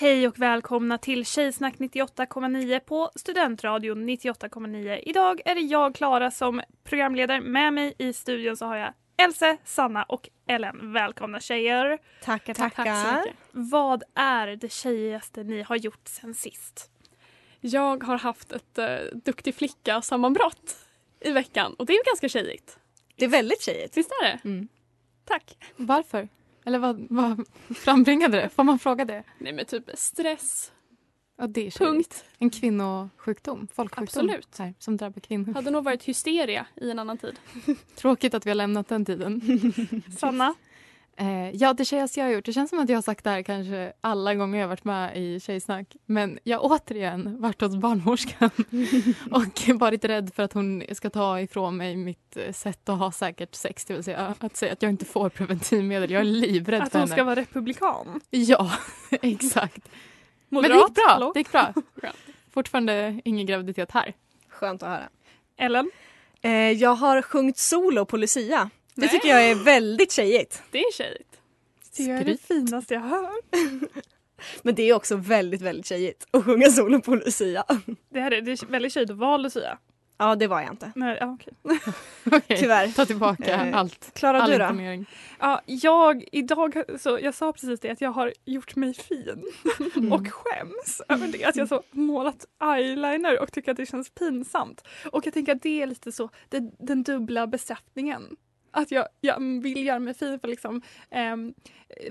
Hej och välkomna till Tjejsnack 98,9 på Studentradion 98,9. Idag är det jag, Klara, som programledare. Med mig i studion så har jag Else, Sanna och Ellen. Välkomna tjejer! Tackar, Tack så mycket. Vad är det tjejigaste ni har gjort sen sist? Jag har haft ett uh, duktig flicka-sammanbrott i veckan och det är ju ganska tjejigt. Det är väldigt tjejigt. Visst är det? Mm. Tack. Varför? Eller vad, vad frambringade det? Får man fråga det? Nej men typ stress. Ja, det är. Punkt. En kvinnosjukdom, folksjukdom Absolut. Här, som drabbar kvinnor. Hade nog varit hysteria i en annan tid. Tråkigt att vi har lämnat den tiden. Sanna? Eh, ja, det tjejigaste jag har gjort. Det känns som att jag har sagt det här kanske alla gånger jag varit med i Tjejsnack. Men jag har återigen varit hos barnmorskan och varit rädd för att hon ska ta ifrån mig mitt eh, sätt att ha säkert sex. Det vill säga att säga att jag inte får preventivmedel. Jag är livrädd Att för hon henne. ska vara republikan? Ja, exakt. Moderat? Men det gick bra. Hallå? Det gick bra. Fortfarande ingen graviditet här. Skönt att höra. Ellen? Eh, jag har sjungit solo på Lucia. Det tycker jag är väldigt tjejigt. Det är tjejigt. Det är det finaste jag hör. Men det är också väldigt, väldigt tjejigt att sjunga solo på Lucia. Det, här är, det är väldigt tjejigt att vara Lucia. Ja, det var jag inte. Nej, ja, okej. Okej, Tyvärr. Ta tillbaka Eh, allt. Klara, All du då? Ja, jag, idag, så jag sa precis det att jag har gjort mig fin och skäms över det. Att jag så målat eyeliner och tycker att det känns pinsamt. Och jag tänker att det är lite så det, den dubbla bestraffningen. Att jag, jag vill göra mig fin för, liksom, ehm,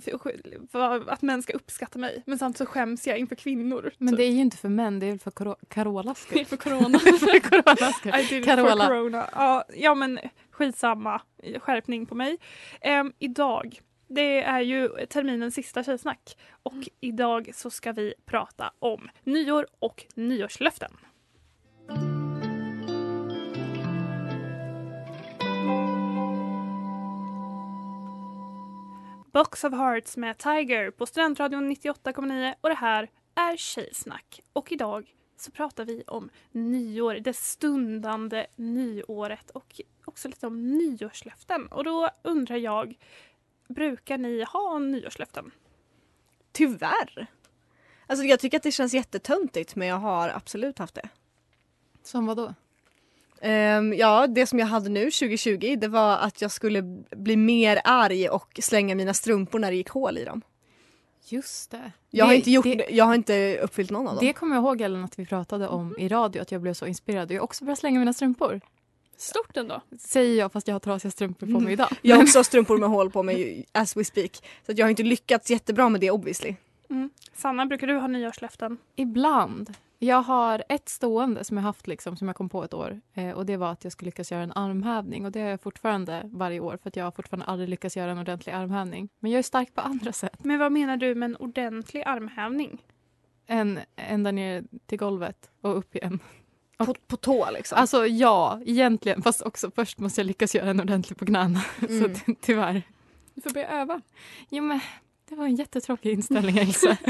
för, för att män ska uppskatta mig. Men samtidigt så skäms jag inför kvinnor. Men typ. det är ju inte för män, det är för Caro- Carolas skull. för corona. för Coronas skull. Carola. corona. Ja, ja men skitsamma. Skärpning på mig. Ehm, idag, det är ju terminens sista tjejsnack. Och idag så ska vi prata om nyår och nyårslöften. Box of Hearts med Tiger på Studentradion 98,9 och det här är Tjejsnack. Och idag så pratar vi om nyår, det stundande nyåret och också lite om nyårslöften. Och då undrar jag, brukar ni ha nyårslöften? Tyvärr. Alltså jag tycker att det känns jättetöntigt men jag har absolut haft det. Som vad då? Ehm, ja, det som jag hade nu 2020 det var att jag skulle bli mer arg och slänga mina strumpor när det gick hål i dem. Just det. Jag har Det- inte, gjort, det- jag har inte uppfyllt någon av dem. Det kommer jag ihåg Ellen att vi pratade om i radio, att jag blev så inspirerad. Jag har också börjat slänga mina strumpor. Stort ändå. Säger jag fast jag har trasiga strumpor på mig idag. Jag har också strumpor med hål på mig as we speak. Så att jag har inte lyckats jättebra med det obviously. Mm. Sanna, brukar du ha nyårslöften? Ibland. Jag har ett stående som jag haft liksom, som jag kom på ett år. Eh, och det var att jag skulle lyckas göra en armhävning. Och det har jag fortfarande varje år för att jag har fortfarande aldrig lyckats göra en ordentlig armhävning. Men jag är stark på andra sätt. Men vad menar du med en ordentlig armhävning? En, ända ner till golvet och upp igen. På, på tå liksom. Alltså ja, egentligen. Fast också först måste jag lyckas göra en ordentlig på knäna. Mm. Så ty- tyvärr. Du får börja öva. Jo men det var en jättetråkig inställning Elsa.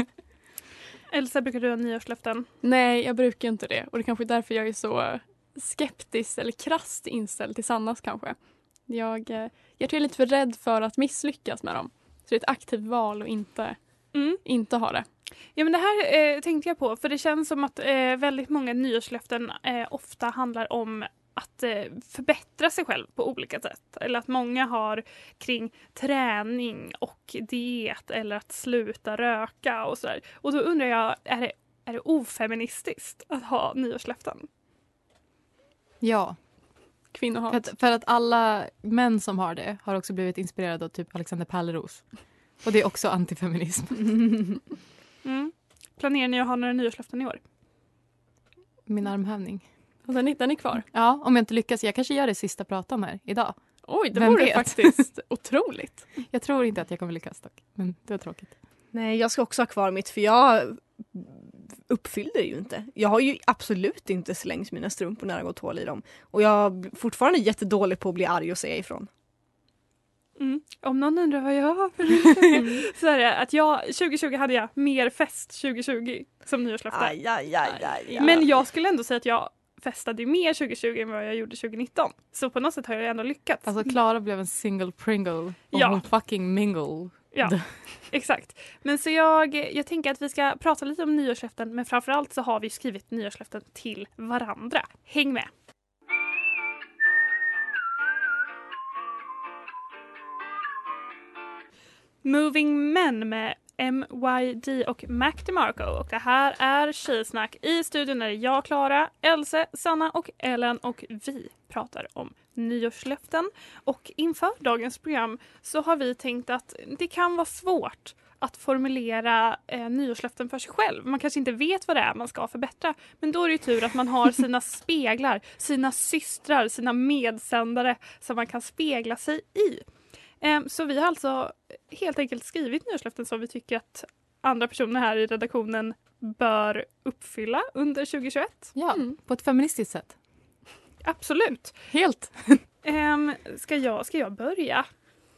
Elsa, brukar du ha nyårslöften? Nej, jag brukar inte det. Och det är kanske är därför jag är så skeptisk eller krasst inställd till Sannas kanske. Jag, eh, jag tror jag är lite för rädd för att misslyckas med dem. Så det är ett aktivt val att inte, Mm. inte ha det. Ja men det här eh, tänkte jag på för det känns som att eh, väldigt många nyårslöften eh, ofta handlar om att eh, förbättra sig själv på olika sätt. Eller att många har kring träning och diet eller att sluta röka och sådär. Och då undrar jag, är det, är det ofeministiskt att ha nyårslöften? Ja. Kvinnohat. För att, för att alla män som har det har också blivit inspirerade av typ Alexander Pärleros. Och det är också antifeminism. Mm. Planerar ni att ha några nyårslöften i år? Min armhävning. Och den, den är kvar? Ja, om jag inte lyckas. Jag kanske gör det sista prata om här idag. Oj, det Vem vore vet? faktiskt otroligt. Jag tror inte att jag kommer lyckas dock. Men det var tråkigt. Nej, jag ska också ha kvar mitt för jag uppfyllde det ju inte. Jag har ju absolut inte slängt mina strumpor när det gått hål i dem. Och jag är fortfarande jättedålig på att bli arg och säga ifrån. Mm. Om någon undrar vad jag har för nyårslöften så är det att jag 2020 hade jag mer fest 2020 som nyårslöfte. Aj, aj, aj, aj, aj. Men jag skulle ändå säga att jag festade mer 2020 än vad jag gjorde 2019. Så på något sätt har jag ändå lyckats. Alltså Klara blev en single pringle och Ja. hon fucking mingle. Ja, exakt. Men så jag, jag tänker att vi ska prata lite om nyårslöften men framförallt så har vi skrivit nyårslöften till varandra. Häng med! Moving Men med MYD och Mac DeMarco. Och det här är Tjejsnack. I studion är jag, Klara, Else, Sanna och Ellen och vi pratar om nyårslöften. Och inför dagens program så har vi tänkt att det kan vara svårt att formulera eh, nyårslöften för sig själv. Man kanske inte vet vad det är man ska förbättra. Men då är det ju tur att man har sina speglar, sina systrar, sina medsändare som man kan spegla sig i. Em, Så vi har alltså helt enkelt skrivit nyårslöften som vi tycker att andra personer här i redaktionen bör uppfylla under 2021. Ja, Mm. på ett feministiskt sätt. Absolut. Helt. Um, ska, jag, ska jag börja?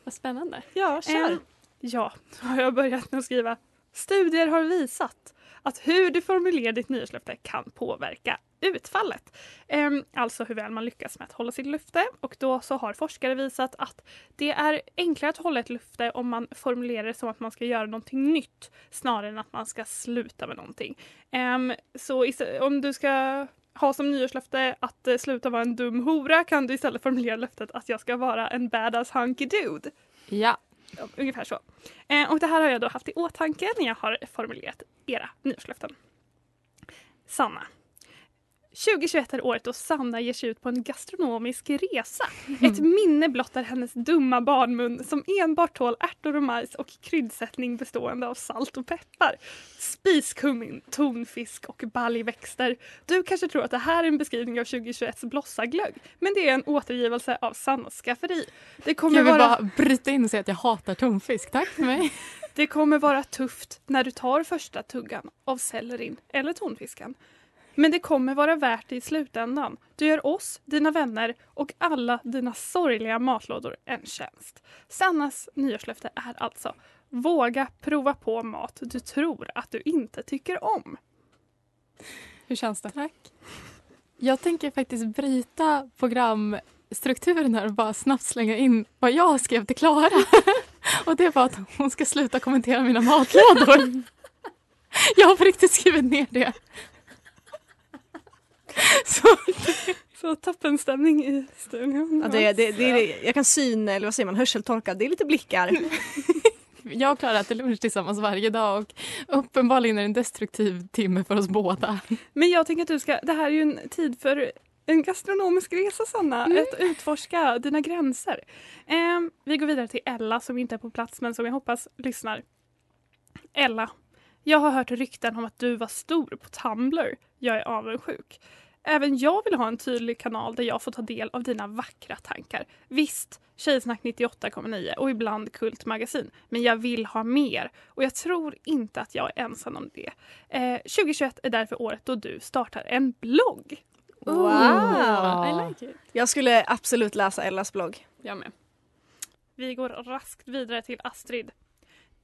Vad spännande. Ja, kör. Em, ja, då har jag börjat med att skriva Studier har visat att hur du formulerar ditt nyårslöfte kan påverka utfallet. Em, alltså hur väl man lyckas med att hålla sitt löfte. Och då så har forskare visat att det är enklare att hålla ett löfte om man formulerar det som att man ska göra någonting nytt snarare än att man ska sluta med någonting. Em, så om du ska ha som nyårslöfte att eh, sluta vara en dum hora kan du istället formulera löftet att jag ska vara en badass hunky dude. Ja. Ungefär så. Eh, och det här har jag då haft i åtanke när jag har formulerat era nyårslöften. Sanna. 2021 är året då Sanna ger sig ut på en gastronomisk resa. Ett minne blottar hennes dumma barnmun som enbart tål ärtor och majs och kryddsättning bestående av salt och peppar. Spiskummin, tonfisk och baljväxter. Du kanske tror att det här är en beskrivning av 2021s blossaglögg men det är en återgivelse av Sannas skafferi. Det kommer Jag vill vara... bara bryta in och säga att jag hatar tonfisk. Tack för mig. Det kommer vara tufft när du tar första tuggan av sellerin eller tonfisken. Men det kommer vara värt det i slutändan. Du gör oss, dina vänner och alla dina sorgliga matlådor en tjänst. Sannas nyårslöfte är alltså Våga prova på mat du tror att du inte tycker om. Hur känns det? Tack. Jag tänker faktiskt bryta programstrukturen här och bara snabbt slänga in vad jag skrev till Klara. Och det var att hon ska sluta kommentera mina matlådor. Jag har på riktigt skrivit ner det. Så Så toppenstämning i studion. Ja, det, det, det, är- jag kan syn, eller vad säger man, hörseltorka. Det är lite blickar. jag och Klara äter lunch tillsammans varje dag och uppenbarligen är det en destruktiv timme för oss båda. Men jag tänker att du ska, det här är ju en tid för en gastronomisk resa Sanna, att utforska dina gränser. Ehm, vi går vidare till Ella som inte är på plats men som jag hoppas lyssnar. Ella, jag har hört rykten om att du var stor på Tumblr. Jag är avundsjuk. Även jag vill ha en tydlig kanal där jag får ta del av dina vackra tankar. Visst, Tjejsnack 98,9 och ibland Kultmagasin. Men jag vill ha mer och jag tror inte att jag är ensam om det. Eh, 2021 är därför året då du startar en blogg. Wow! I like it. Jag skulle absolut läsa Ellas blogg. Jag med. Vi går raskt vidare till Astrid.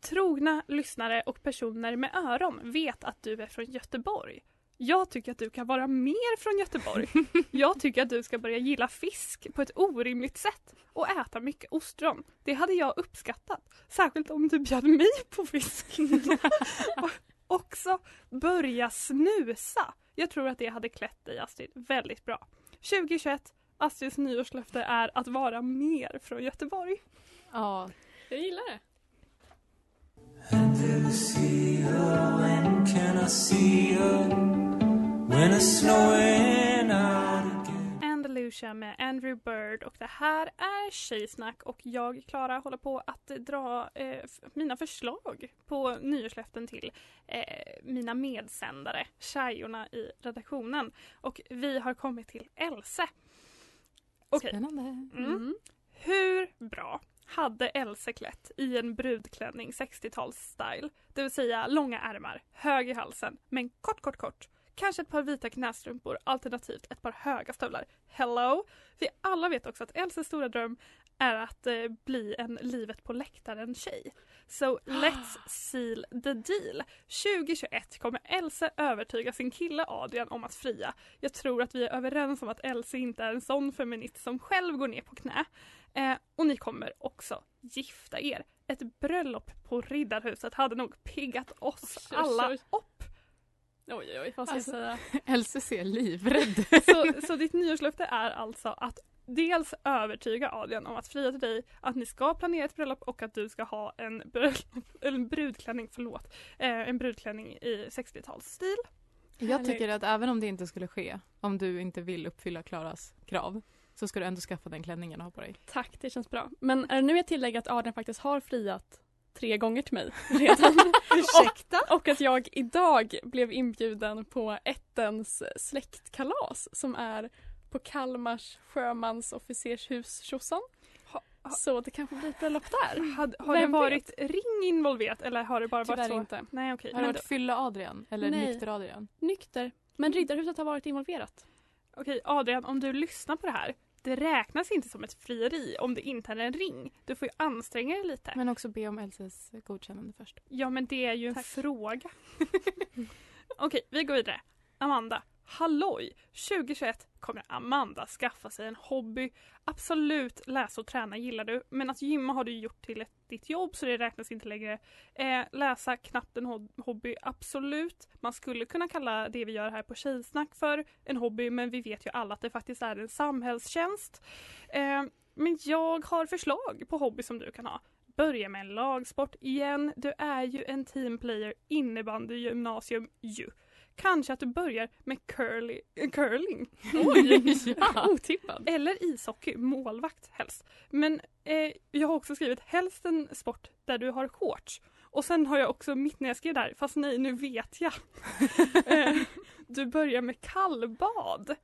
Trogna lyssnare och personer med öron vet att du är från Göteborg. Jag tycker att du kan vara mer från Göteborg. Jag tycker att du ska börja gilla fisk på ett orimligt sätt och äta mycket ostron. Det hade jag uppskattat. Särskilt om du bjöd mig på fisk. Och Också börja snusa. Jag tror att det hade klätt dig Astrid väldigt bra. 2021, Astrids nyårslöfte är att vara mer från Göteborg. Ja, jag gillar det. Andalusia med Andrew Bird och det här är Tjejsnack och jag, Klara, håller på att dra eh, mina förslag på nyårslöften till eh, mina medsändare, tjejorna i redaktionen. Och vi har kommit till Else. Okej. Spännande. Mm. Hur bra hade Else klätt i en brudklänning 60-tals-style? Det vill säga långa ärmar, hög i halsen, men kort, kort, kort. Kanske ett par vita knästrumpor alternativt ett par höga stövlar. Hello! Vi alla vet också att Elses stora dröm är att eh, bli en livet på läktaren-tjej. So let's seal the deal. 2021 kommer Else övertyga sin kille Adrian om att fria. Jag tror att vi är överens om att Else inte är en sån feminist som själv går ner på knä. Eh, och ni kommer också gifta er. Ett bröllop på Riddarhuset hade nog piggat oss Oj, oj, alla oj. upp. Oj, oj, oj, vad ska Alltså- jag säga? Else ser livrädd. Så, så ditt nyårslöfte är alltså att dels övertyga Adrian om att fria till dig, att ni ska planera ett bröllop och att du ska ha en, bröllop, en brudklänning, förlåt, eh, en brudklänning i 60-talsstil. Jag tycker att även om det inte skulle ske, om du inte vill uppfylla Klaras krav, så ska du ändå skaffa den klänningen och ha på dig. Tack, det känns bra. Men är det nu jag tillägger att Adrian faktiskt har friat tre gånger till mig redan? Ursäkta? och, och att jag idag blev inbjuden på ettens släktkalas som är på Kalmars sjömansofficershus Tjosan. Så det kanske blir ett bröllop där. Had, har Vem det vet? varit ring involverat eller har det bara varit Tyvärr så? inte. Nej okej. Har det varit fylla Adrian eller Nej. nykter Adrian? Nykter. Men Riddarhuset har varit involverat. Okej Adrian, om du lyssnar på det här. Det räknas inte som ett frieri om det inte är en ring. Du får ju anstränga dig lite. Men också be om Elses godkännande först. Ja men det är ju en Tack. fråga. Okej, vi går vidare. Amanda. Halloj! 2021 kommer Amanda skaffa sig en hobby. Absolut, läsa och träna gillar du, men att gymma har du gjort till ett, ditt jobb så det räknas inte längre. Eh, läsa knappt en hobby, absolut. Man skulle kunna kalla det vi gör här på Tjejsnack för en hobby, men vi vet ju alla att det faktiskt är en samhällstjänst. Eh, men jag har förslag på hobby som du kan ha. Börja med en lagsport igen. Du är ju en teamplayer innebandy gymnasium ju. Kanske att du börjar med curly, eh, curling. Oj, ja. otippad. Eller ishockey, målvakt helst. Men eh, jag har också skrivit helst en sport där du har shorts. Och sen har jag också mitt när jag skrev där, fast nej nu vet jag. eh, du börjar med kallbad.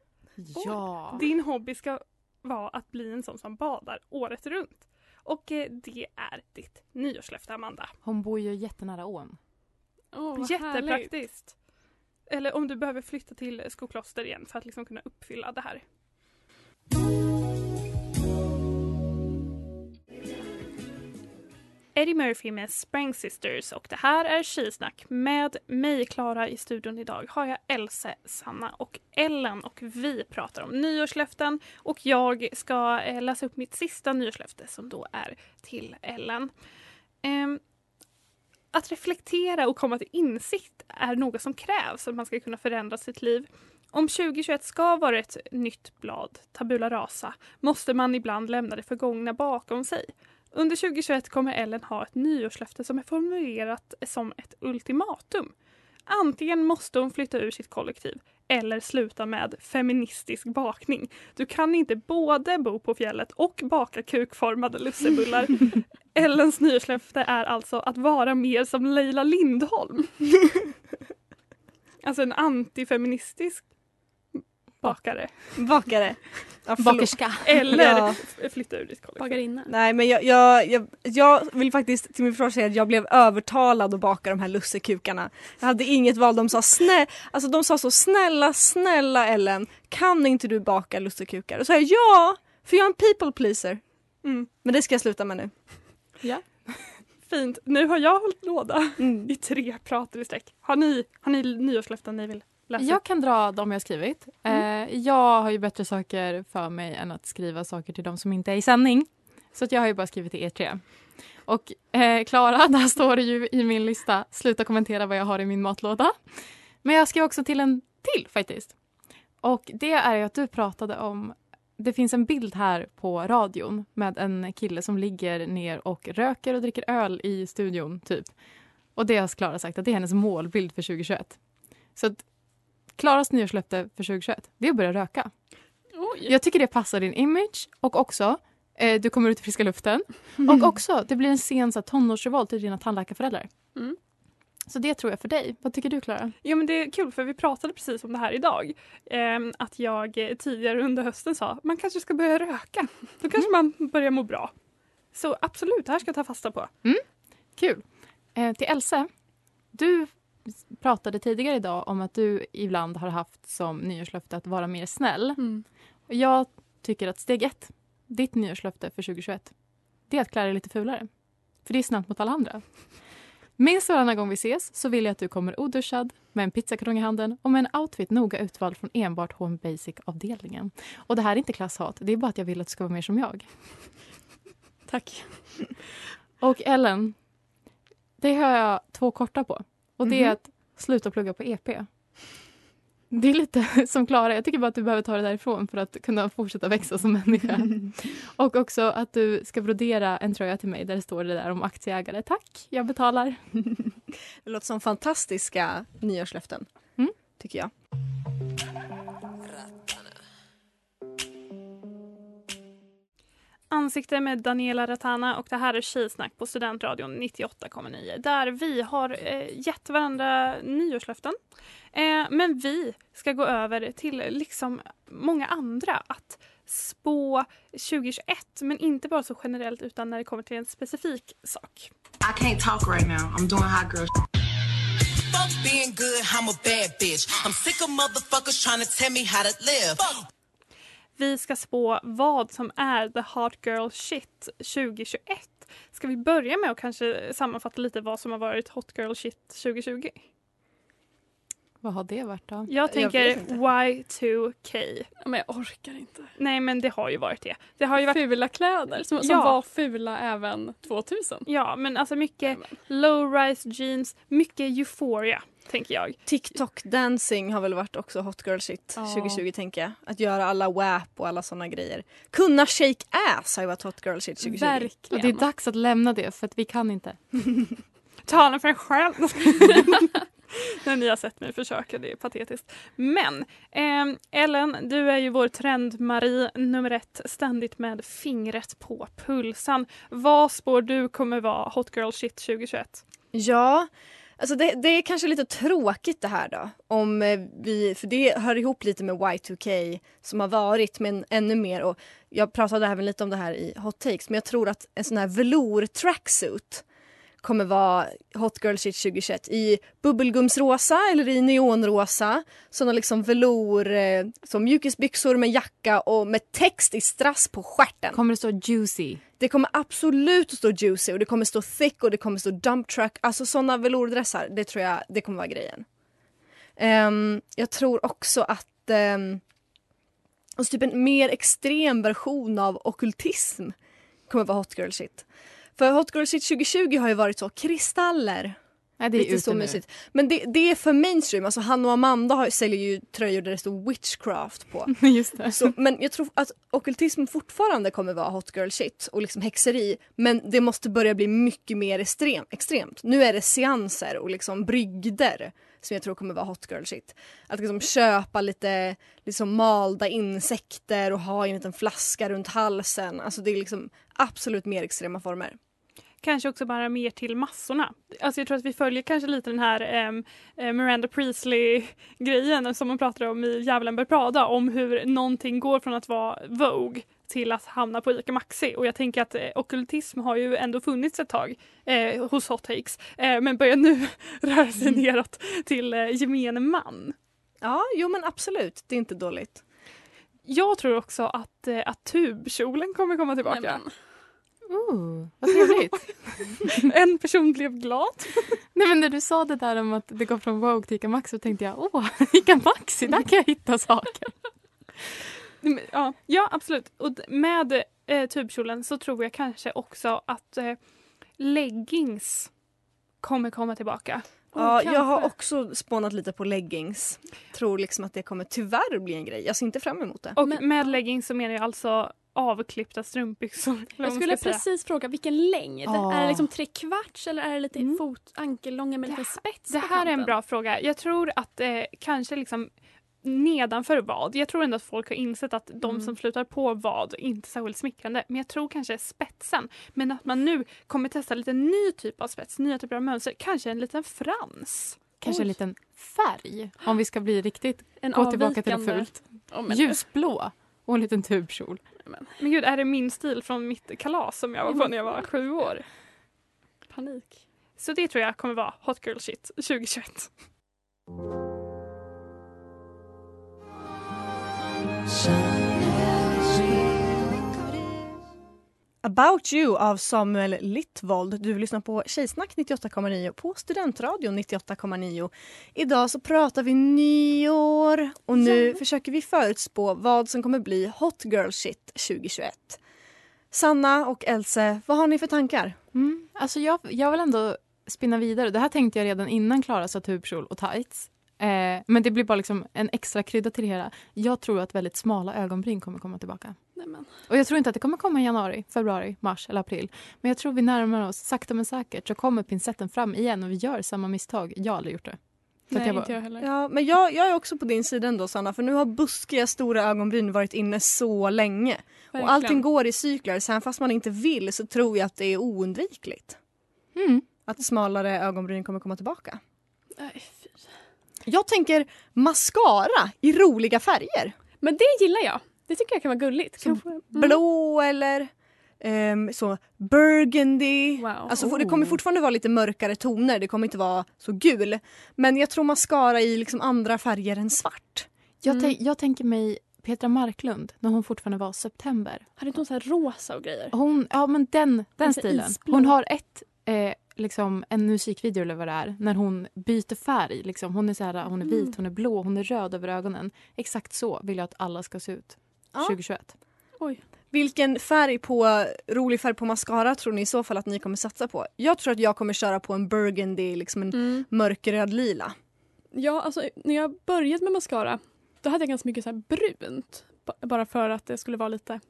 Ja! Din hobby ska vara att bli en sån som badar året runt. Och eh, det är ditt nyårslöfte Amanda. Hon bor ju jättenära ån. Oh, vad härligt. Eller om du behöver flytta till Skokloster igen för att liksom kunna uppfylla det här. Eddie Murphy med Sprang Sisters och det här är Tjejsnack. Med mig, Klara, i studion idag har jag Else, Sanna och Ellen och vi pratar om nyårslöften och jag ska eh, läsa upp mitt sista nyårslöfte som då är till Ellen. Ehm, att reflektera och komma till insikt är något som krävs för att man ska kunna förändra sitt liv. Om 2021 ska vara ett nytt blad, tabula rasa, måste man ibland lämna det förgångna bakom sig. Under 2021 kommer Ellen ha ett nyårslöfte som är formulerat som ett ultimatum. Antingen måste hon flytta ur sitt kollektiv eller sluta med feministisk bakning. Du kan inte både bo på fjället och baka kukformade lussebullar. Ellens nyårslöfte är alltså att vara mer som Leila Lindholm. alltså en antifeministisk bakare. Bakare. Ja. Bakerska. Eller Ja. flytta ur ditt kollektiv. Bagarinna. Nej men jag, jag, jag, jag vill faktiskt till min försvar säga att jag blev övertalad att baka de här lussekukarna. Jag hade inget val, de sa snälla, alltså de sa så snälla, snälla Ellen, kan inte du baka lussekukar? Och så sa jag ja, för jag är en people pleaser. Mm. Men det ska jag sluta med nu. fint. Nu har jag hållit låda Mm. i tre prater i sträck. Har ni, har ni nyårslöften ni vill läsa? Jag kan dra de jag skrivit. Eh, jag har ju bättre saker för mig än att skriva saker till de som inte är i sändning. Så att jag har ju bara skrivit till er tre. Och eh, Klara, där står det ju i min lista, sluta kommentera vad jag har i min matlåda. Men jag skrev också till en till faktiskt. Och det är att du pratade om, det finns en bild här på radion med en kille som ligger ner och röker och dricker öl i studion typ. Och det har Klara sagt att det är hennes målbild för 2021. Så Klaras nyårslöfte för 2021, det är att börja röka. Oj. Jag tycker det passar din image och också eh, du kommer ut i friska luften. Och också det blir en sen så här, tonårsrevolt till dina tandläkarföräldrar. Mm. Så det tror jag för dig. Vad tycker du Klara? Ja men det är kul för vi pratade precis om det här idag. Ehm, att jag eh, tidigare under hösten sa man kanske ska börja röka. Då kanske man börjar må bra. Så absolut, det här ska jag ta fasta på. Kul. Eh, till Else. Du pratade tidigare idag om att du ibland har haft som nyårslöfte att vara mer snäll. Och jag tycker att steg ett, ditt nyårslöfte för 2021, det är att klä dig lite fulare. För det är snällt mot alla andra. Minst varannan gång vi ses så vill jag att du kommer oduschad med en pizzakartong i handen och med en outfit noga utvald från enbart Home Basic-avdelningen. Och det här är inte klasshat, det är bara att jag vill att du ska vara mer som jag. Tack. Och Ellen, det har jag två korta på. Och det är Mhm. att sluta plugga på EP. Det är lite som Klara, jag tycker bara att du behöver ta det därifrån för att kunna fortsätta växa som människa. Och också att du ska brodera en tröja till mig där det står det där om aktieägare. Tack, jag betalar. Det låter som fantastiska nyårslöften. Mm. Tycker jag. Ansikte med Daniela Ratana och det här är Tjejsnack på Studentradion 98,9 där vi har eh, gett varandra nyårslöften. Eh, men vi ska gå över till liksom många andra att spå 2021 men inte bara så generellt utan när det kommer till en specifik sak. I can't talk right now. I'm doing hot girl. Fuck being good, I'm a bad bitch. I'm sick of motherfuckers trying to tell me how to live. Vi ska spå vad som är the hot girl shit 2021. Ska vi börja med att kanske sammanfatta lite vad som har varit hot girl shit 2020? Vad har det varit då? Jag tänker vet inte. Y2K. Men jag orkar inte. Nej men det har ju varit det. Det har ju varit Fula kläder som, som Ja. var fula även 2000. Ja, men alltså mycket low-rise jeans, mycket euphoria, tänker jag. TikTok dancing har väl varit också hot girl shit Ja. 2020 tänker jag. Att göra alla WAP och alla såna grejer. Kunna shake ass har ju varit hot girl shit 2020. Och Verkligen. det är dags att lämna det för att vi kan inte. Tala för en själv. När ni har sett mig försöka, det är patetiskt. Men eh, Ellen, du är ju vår trend-Marie nummer ett, ständigt med fingret på pulsen. Vad spår du kommer vara hot girl shit 2021? Ja, alltså det, det är kanske lite tråkigt det här då. Om eh, vi, för det hör ihop lite med Y2K som har varit men ännu mer. Och jag pratade även lite om det här i Hot Takes men jag tror att en sån här velour tracksuit kommer vara Hot Girl Shit 2021 i bubbelgumsrosa eller i neonrosa. Såna liksom velour, eh, som mjukisbyxor med jacka och med text i strass på stjärten. Kommer det stå juicy? Det kommer absolut att stå juicy och det kommer stå thick och det kommer stå dump truck. Alltså såna velourdressar, det tror jag det kommer vara grejen. Ehm, jag tror också att um, och så typ en mer extrem version av ockultism kommer vara hot girl shit. För hot girl shit 2020 har ju varit så kristaller. Nej, det är Lite så mysigt. Men det, det är för mainstream. Alltså han och Amanda har, säljer ju tröjor där det står witchcraft på. Just det. Så, men jag tror att ockultism fortfarande kommer vara hot girl shit och liksom häxeri. Men det måste börja bli mycket mer extrem, extremt. Nu är det seanser och liksom brygder som jag tror kommer vara hot girl shit. Att liksom köpa lite liksom malda insekter och ha i en liten flaska runt halsen. Alltså det är liksom absolut mer extrema former. Kanske också bara mer till massorna. Alltså jag tror att vi följer kanske lite den här ehm, eh, Miranda Priestley-grejen som man pratar om i Djävulen bär Prada om hur någonting går från att vara Vogue till att hamna på ICA Maxi. Och jag tänker att eh, ockultism har ju ändå funnits ett tag eh, hos Hot Takes eh, men börjar nu röra sig neråt till eh, gemene man. Ja, jo men absolut. Det är inte dåligt. Jag tror också att, eh, att tubkjolen kommer komma tillbaka. Nej, Ooh, vad trevligt. en person blev glad. Nej, men när du sa det där om att det går från Vogue till Ica Maxi så tänkte jag åh, Ica Maxi, där kan jag hitta saker. Ja, ja absolut. Och med eh, tubkjolen så tror jag kanske också att eh, leggings kommer komma tillbaka. Ja, jag har kanske. också spånat lite på leggings. Tror liksom att det kommer tyvärr bli en grej. Jag ser inte fram emot det. Och med leggings så menar jag alltså avklippta strumpbyxor. Jag skulle säga. precis fråga vilken längd. Ja. Är det liksom tre kvarts eller är det lite fot, ankellånga med lite spets Det här är en bra fråga. Jag tror att eh, kanske liksom nedanför vad. Jag tror ändå att folk har insett att de Mm. som slutar på vad inte är särskilt smickrande. Men jag tror kanske spetsen. Men att man nu kommer testa lite ny typ av spets, nya typer av mönster. Kanske en liten frans. Kanske en liten färg om vi ska bli riktigt En gå tillbaka till det avvikande- fult. Ljusblå och en liten tubkjol. Men gud, är det min stil från mitt kalas som jag var på när jag var sju år? Panik. Så det tror jag kommer vara hot girl shit 2021. About you av Samuel Littvold. Du lyssnar på Tjejsnack 98,9 på Studentradion 98,9. Idag så pratar vi nyår och nu försöker vi förutspå vad som kommer bli hot girl shit 2021. Sanna och Else, vad har ni för tankar? Mm. Alltså jag, jag vill ändå spinna vidare. Det här tänkte jag redan innan Klara sa tubkjol och tights. Eh, men det blir bara liksom en extra krydda till det hela. Jag tror att väldigt smala ögonbryn kommer komma tillbaka. Nämen. Och jag tror inte att det kommer komma i januari, februari, mars eller april. Men jag tror vi närmar oss sakta men säkert så kommer pincetten fram igen och vi gör samma misstag. Jag har aldrig gjort det. Så Nej, jag bara- inte jag heller. Ja, men jag, jag är också på din sida ändå Sanna för nu har buskiga stora ögonbryn varit inne så länge. Verkligen. Och allting går i cykler, så även fast man inte vill så tror jag att det är oundvikligt. Mm. Att smalare ögonbryn kommer komma tillbaka. Nej, fy. Jag tänker mascara i roliga färger. Men det gillar jag. Det tycker jag kan vara gulligt. Kanske- mm. Blå eller ehm, så burgundy. Wow. Alltså, för- Det kommer fortfarande vara lite mörkare toner, det kommer inte vara så gul. Men jag tror mascara i liksom andra färger än svart. Jag, tänk- jag tänker mig Petra Marklund när hon fortfarande var september. Hade inte hon så här rosa och grejer? Hon, ja men den, den stilen. isblå. Hon har ett, eh, liksom en musikvideo eller vad det är, när hon byter färg. Liksom. Hon är så här, hon är vit, hon är blå, hon är röd över ögonen. Exakt så vill jag att alla ska se ut Ja. 2021. Vilken färg på, rolig färg på mascara tror ni i så fall att ni kommer satsa på? Jag tror att jag kommer köra på en burgundy, liksom en Mm. mörkröd lila. Ja, alltså när jag började med mascara då hade jag ganska mycket så här brunt. ba- Bara för att det skulle vara lite...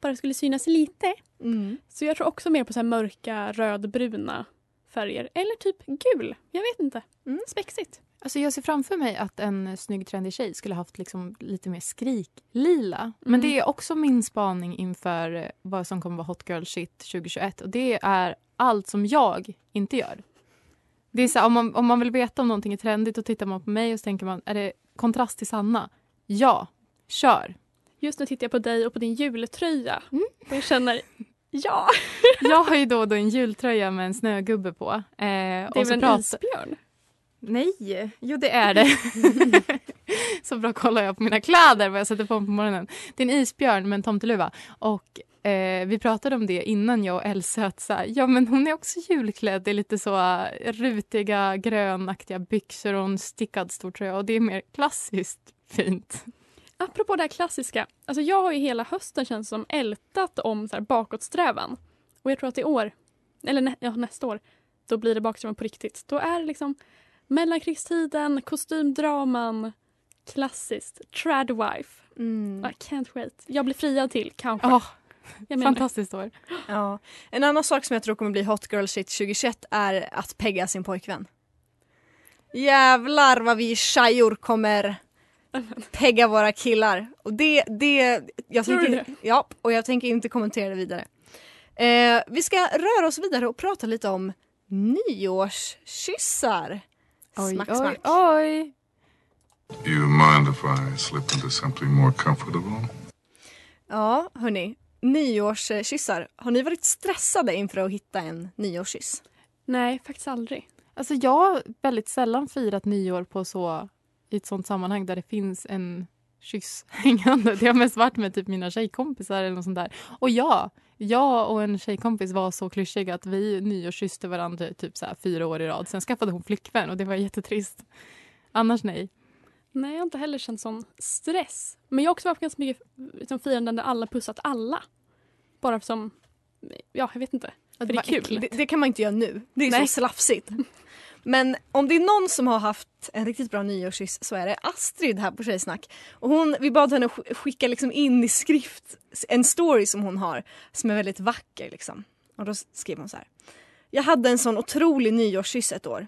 Bara skulle synas lite. Mm. Så jag tror också mer på så mörka rödbruna färger. Eller typ gul. Jag vet inte. Mm. Spexigt. Alltså jag ser framför mig att en snygg trendig tjej skulle haft liksom lite mer skriklila. Men det är också min spaning inför eh, vad som kommer vara hot girl shit 2021. Och det är allt som jag inte gör. Det är så här, om, man, om man vill veta om någonting är trendigt då tittar man på mig och så tänker man, är det kontrast till Sanna? Ja, kör. Just nu tittar jag på dig och på din jultröja. Och jag känner, ja. Jag har ju då, och då en jultröja med en snögubbe på. Eh, Det är väl en pratar- isbjörn? Nej, jo det är det. så bra kollar jag på mina kläder vad jag sätter på mig på morgonen. Det är en isbjörn med en tomteluva. Och eh, vi pratade om det innan jag och Elsa att så här, ja men hon är också julklädd. Är lite så eh, rutiga grönaktiga byxor och en stickad stor tröja och det är mer klassiskt fint. Apropå det här klassiska. Alltså jag har ju hela hösten känns som ältat om så här bakåtsträvan. Och jag tror att i år, eller nä, ja, nästa år, då blir det baksträvan på riktigt. Då är det liksom mellankrigstiden, kostymdraman, klassiskt, tradwife. Mm. I can't wait. Jag blir friad till, kanske. Oh, fantastiskt år. Ja. En annan sak som jag tror kommer bli hot girl shit 2021 är att pegga sin pojkvän. Jävlar vad vi tjejor kommer pegga våra killar. Och det, det, jag Tror du tänker, Ja, och jag tänker inte kommentera det vidare. Eh, vi ska röra oss vidare och prata lite om nyårskyssar. Oj, Smack, oj, smack. oj. Do you mind if I slip into something more comfortable? Ja, hörni. Nyårskyssar. Har ni varit stressade inför att hitta en nyårskyss? Nej, faktiskt aldrig. Alltså jag har väldigt sällan firat nyår på så i ett sånt sammanhang där det finns en kyss hängande. Det har mest varit med typ mina tjejkompisar eller något sånt där. Och ja, jag och en tjejkompis var så klyschiga att vi nyårskysste varandra typ så fyra år i rad. Sen skaffade hon flickvän och det var jättetrist. Annars nej. Nej, jag har inte heller känt sån stress. Men jag har också varit på ganska mycket liksom, firanden där alla pussat alla. Bara som, ja, jag vet inte. För det är kul. Det, det kan man inte göra nu. Det är Nej. så slafsigt. Men om det är någon som har haft en riktigt bra nyårskyss så är det Astrid här på Tjejsnack. Och hon, vi bad henne skicka liksom in i skrift en story som hon har som är väldigt vacker. Liksom. Och då skrev hon så här. Jag hade en sån otrolig nyårskyss ett år.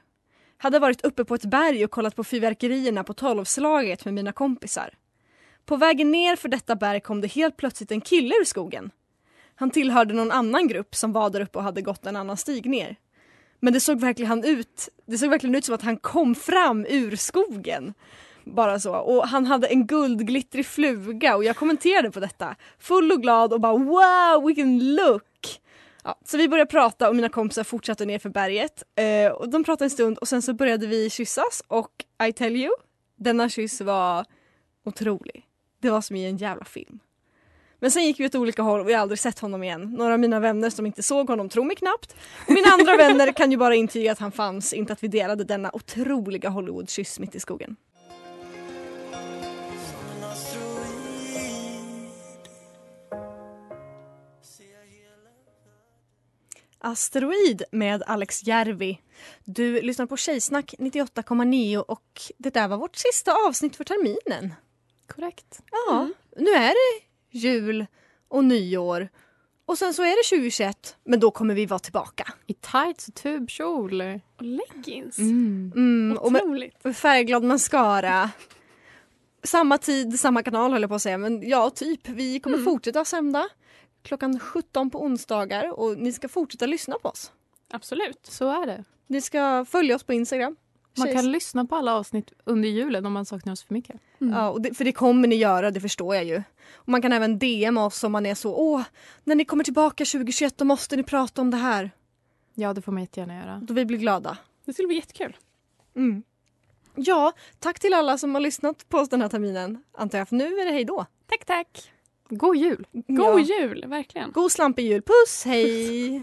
Hade varit uppe på ett berg och kollat på fyrverkerierna på tolvslaget med mina kompisar. På vägen ner för detta berg kom det helt plötsligt en kille ur skogen. Han tillhörde någon annan grupp som var där uppe och hade gått en annan stig ner. Men det såg verkligen, han ut, det såg verkligen ut som att han kom fram ur skogen. Bara så. Och han hade en guldglittrig fluga och jag kommenterade på detta. Full och glad och bara wow vilken look! Ja, så vi började prata och mina kompisar fortsatte ner för berget. Eh, och de pratade en stund och sen så började vi kyssas och I tell you, denna kyss var otrolig. Det var som i en jävla film. Men sen gick vi åt olika håll och jag har aldrig sett honom igen. Några av mina vänner som inte såg honom tror mig knappt. Och mina andra vänner kan ju bara intyga att han fanns, inte att vi delade denna otroliga Hollywood-kyss mitt i skogen. Asteroid med Alex Järvi. Du lyssnar på Tjejsnack 98,9 och det där var vårt sista avsnitt för terminen. Korrekt. Ja, nu är det jul och nyår och sen så är det 2021 men då kommer vi vara tillbaka. I tights och tubkjol. Och leggings. Mm. Mm, och med Otroligt. med färgglad mascara. Samma tid, samma kanal höll jag på att säga men ja typ. Vi kommer Mm. fortsätta sända klockan 17 på onsdagar och ni ska fortsätta lyssna på oss. Absolut. Så är det. Ni ska följa oss på Instagram. Man Tjejs- kan lyssna på alla avsnitt under julen om man saknar oss för mycket. Ja, och det, för det kommer ni göra, det förstår jag ju. Och man kan även DM oss om man är så, åh, när ni kommer tillbaka 2021 då måste ni prata om det här. Ja, det får man jättegärna göra. Då vi blir glada. Det skulle bli jättekul. Mm. Ja, tack till alla som har lyssnat på oss den här terminen, antar jag. För nu är det hej då. Tack, tack. God jul! God Ja. jul, verkligen. God slampig jul. Puss, hej!